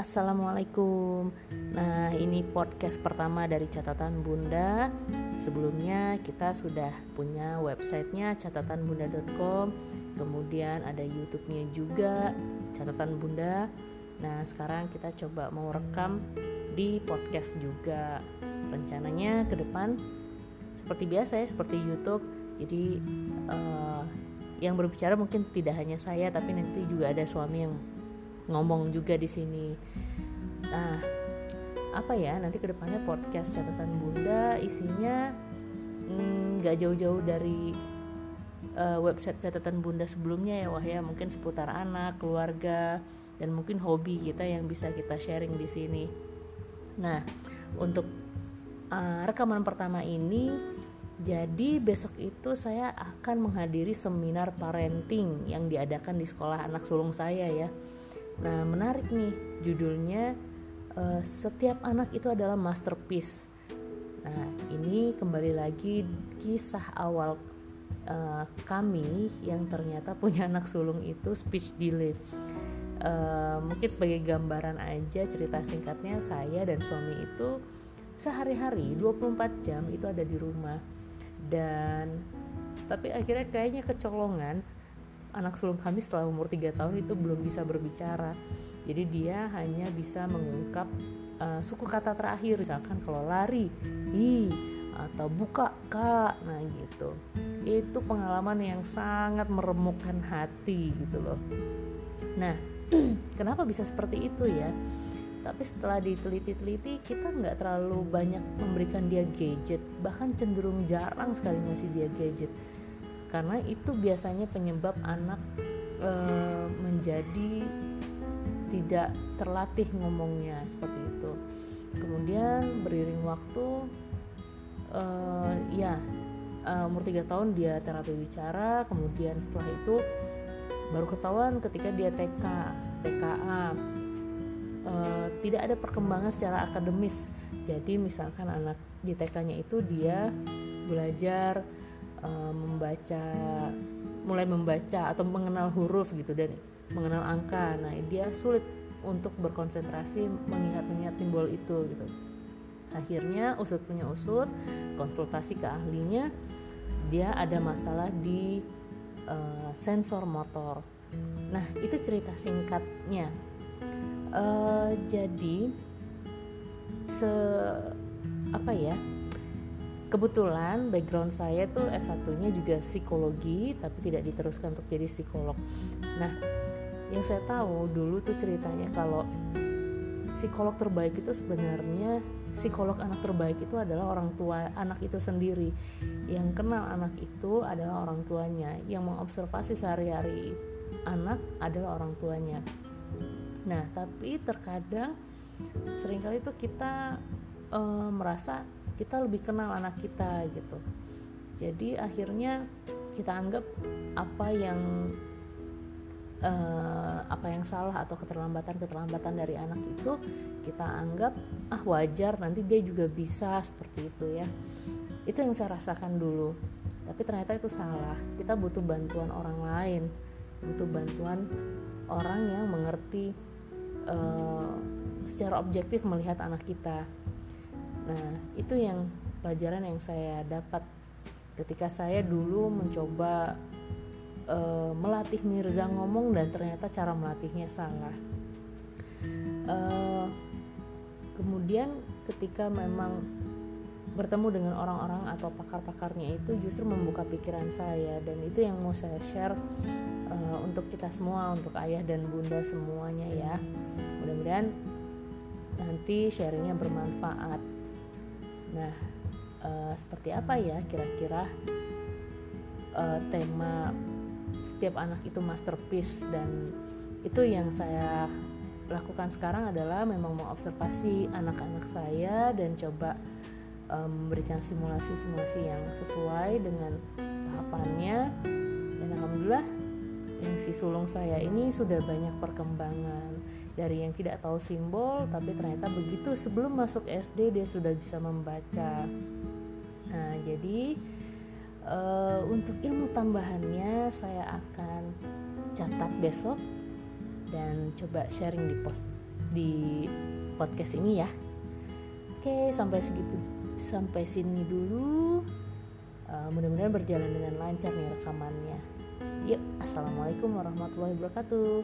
Assalamualaikum. Nah, ini podcast pertama dari catatan Bunda. Sebelumnya kita sudah punya websitenya catatanbunda.com, kemudian ada YouTube-nya juga catatan Bunda. Nah, sekarang kita coba mau rekam di podcast juga. Rencananya ke depan seperti biasa ya, seperti YouTube. Jadi uh, yang berbicara mungkin tidak hanya saya, tapi nanti juga ada suami yang ngomong juga di sini. Nah, apa ya nanti ke depannya podcast catatan bunda isinya hmm, nggak mm, jauh-jauh dari uh, website catatan bunda sebelumnya ya wah ya mungkin seputar anak, keluarga dan mungkin hobi kita yang bisa kita sharing di sini. Nah, untuk uh, rekaman pertama ini jadi besok itu saya akan menghadiri seminar parenting yang diadakan di sekolah anak sulung saya ya. Nah, menarik nih judulnya uh, setiap anak itu adalah masterpiece. Nah, ini kembali lagi kisah awal uh, kami yang ternyata punya anak sulung itu speech delay. Uh, mungkin sebagai gambaran aja cerita singkatnya saya dan suami itu sehari-hari 24 jam itu ada di rumah dan tapi akhirnya kayaknya kecolongan anak sulung kami setelah umur 3 tahun itu belum bisa berbicara. Jadi dia hanya bisa mengungkap uh, suku kata terakhir misalkan kalau lari hi atau buka kak nah gitu. Itu pengalaman yang sangat meremukkan hati gitu loh. Nah kenapa bisa seperti itu ya? Tapi setelah diteliti-teliti kita nggak terlalu banyak memberikan dia gadget. Bahkan cenderung jarang sekali ngasih dia gadget karena itu biasanya penyebab anak e, menjadi tidak terlatih ngomongnya seperti itu. Kemudian beriring waktu e, ya e, umur 3 tahun dia terapi bicara kemudian setelah itu baru ketahuan ketika dia TK TKA e, tidak ada perkembangan secara akademis. Jadi misalkan anak di TK-nya itu dia belajar uh, membaca mulai membaca atau mengenal huruf gitu dan mengenal angka. Nah dia sulit untuk berkonsentrasi mengingat-ingat simbol itu gitu. Akhirnya usut punya usut konsultasi ke ahlinya dia ada masalah di uh, sensor motor. Nah itu cerita singkatnya. Uh, jadi se apa ya kebetulan background saya tuh S1-nya juga psikologi tapi tidak diteruskan untuk jadi psikolog. Nah, yang saya tahu dulu tuh ceritanya kalau psikolog terbaik itu sebenarnya psikolog anak terbaik itu adalah orang tua anak itu sendiri. Yang kenal anak itu adalah orang tuanya, yang mengobservasi sehari-hari anak adalah orang tuanya. Nah, tapi terkadang sering kali itu kita e, merasa kita lebih kenal anak kita gitu. Jadi akhirnya kita anggap apa yang uh, apa yang salah atau keterlambatan keterlambatan dari anak itu kita anggap ah wajar nanti dia juga bisa seperti itu ya. Itu yang saya rasakan dulu. Tapi ternyata itu salah. Kita butuh bantuan orang lain. Butuh bantuan orang yang mengerti uh, secara objektif melihat anak kita Nah, itu yang pelajaran yang saya dapat ketika saya dulu mencoba uh, melatih Mirza ngomong dan ternyata cara melatihnya salah. Uh, kemudian ketika memang bertemu dengan orang-orang atau pakar-pakarnya itu justru membuka pikiran saya dan itu yang mau saya share uh, untuk kita semua untuk ayah dan bunda semuanya ya mudah-mudahan nanti sharingnya bermanfaat Nah, uh, seperti apa ya kira-kira uh, tema setiap anak itu masterpiece? Dan itu yang saya lakukan sekarang adalah memang mengobservasi anak-anak saya dan coba um, memberikan simulasi-simulasi yang sesuai dengan tahapannya. Dan alhamdulillah si sulung saya ini sudah banyak perkembangan. Dari yang tidak tahu simbol tapi ternyata begitu sebelum masuk SD dia sudah bisa membaca. Nah jadi uh, untuk ilmu tambahannya saya akan catat besok dan coba sharing di post di podcast ini ya. Oke sampai segitu sampai sini dulu. Uh, mudah-mudahan berjalan dengan lancar nih rekamannya yuk assalamualaikum warahmatullahi wabarakatuh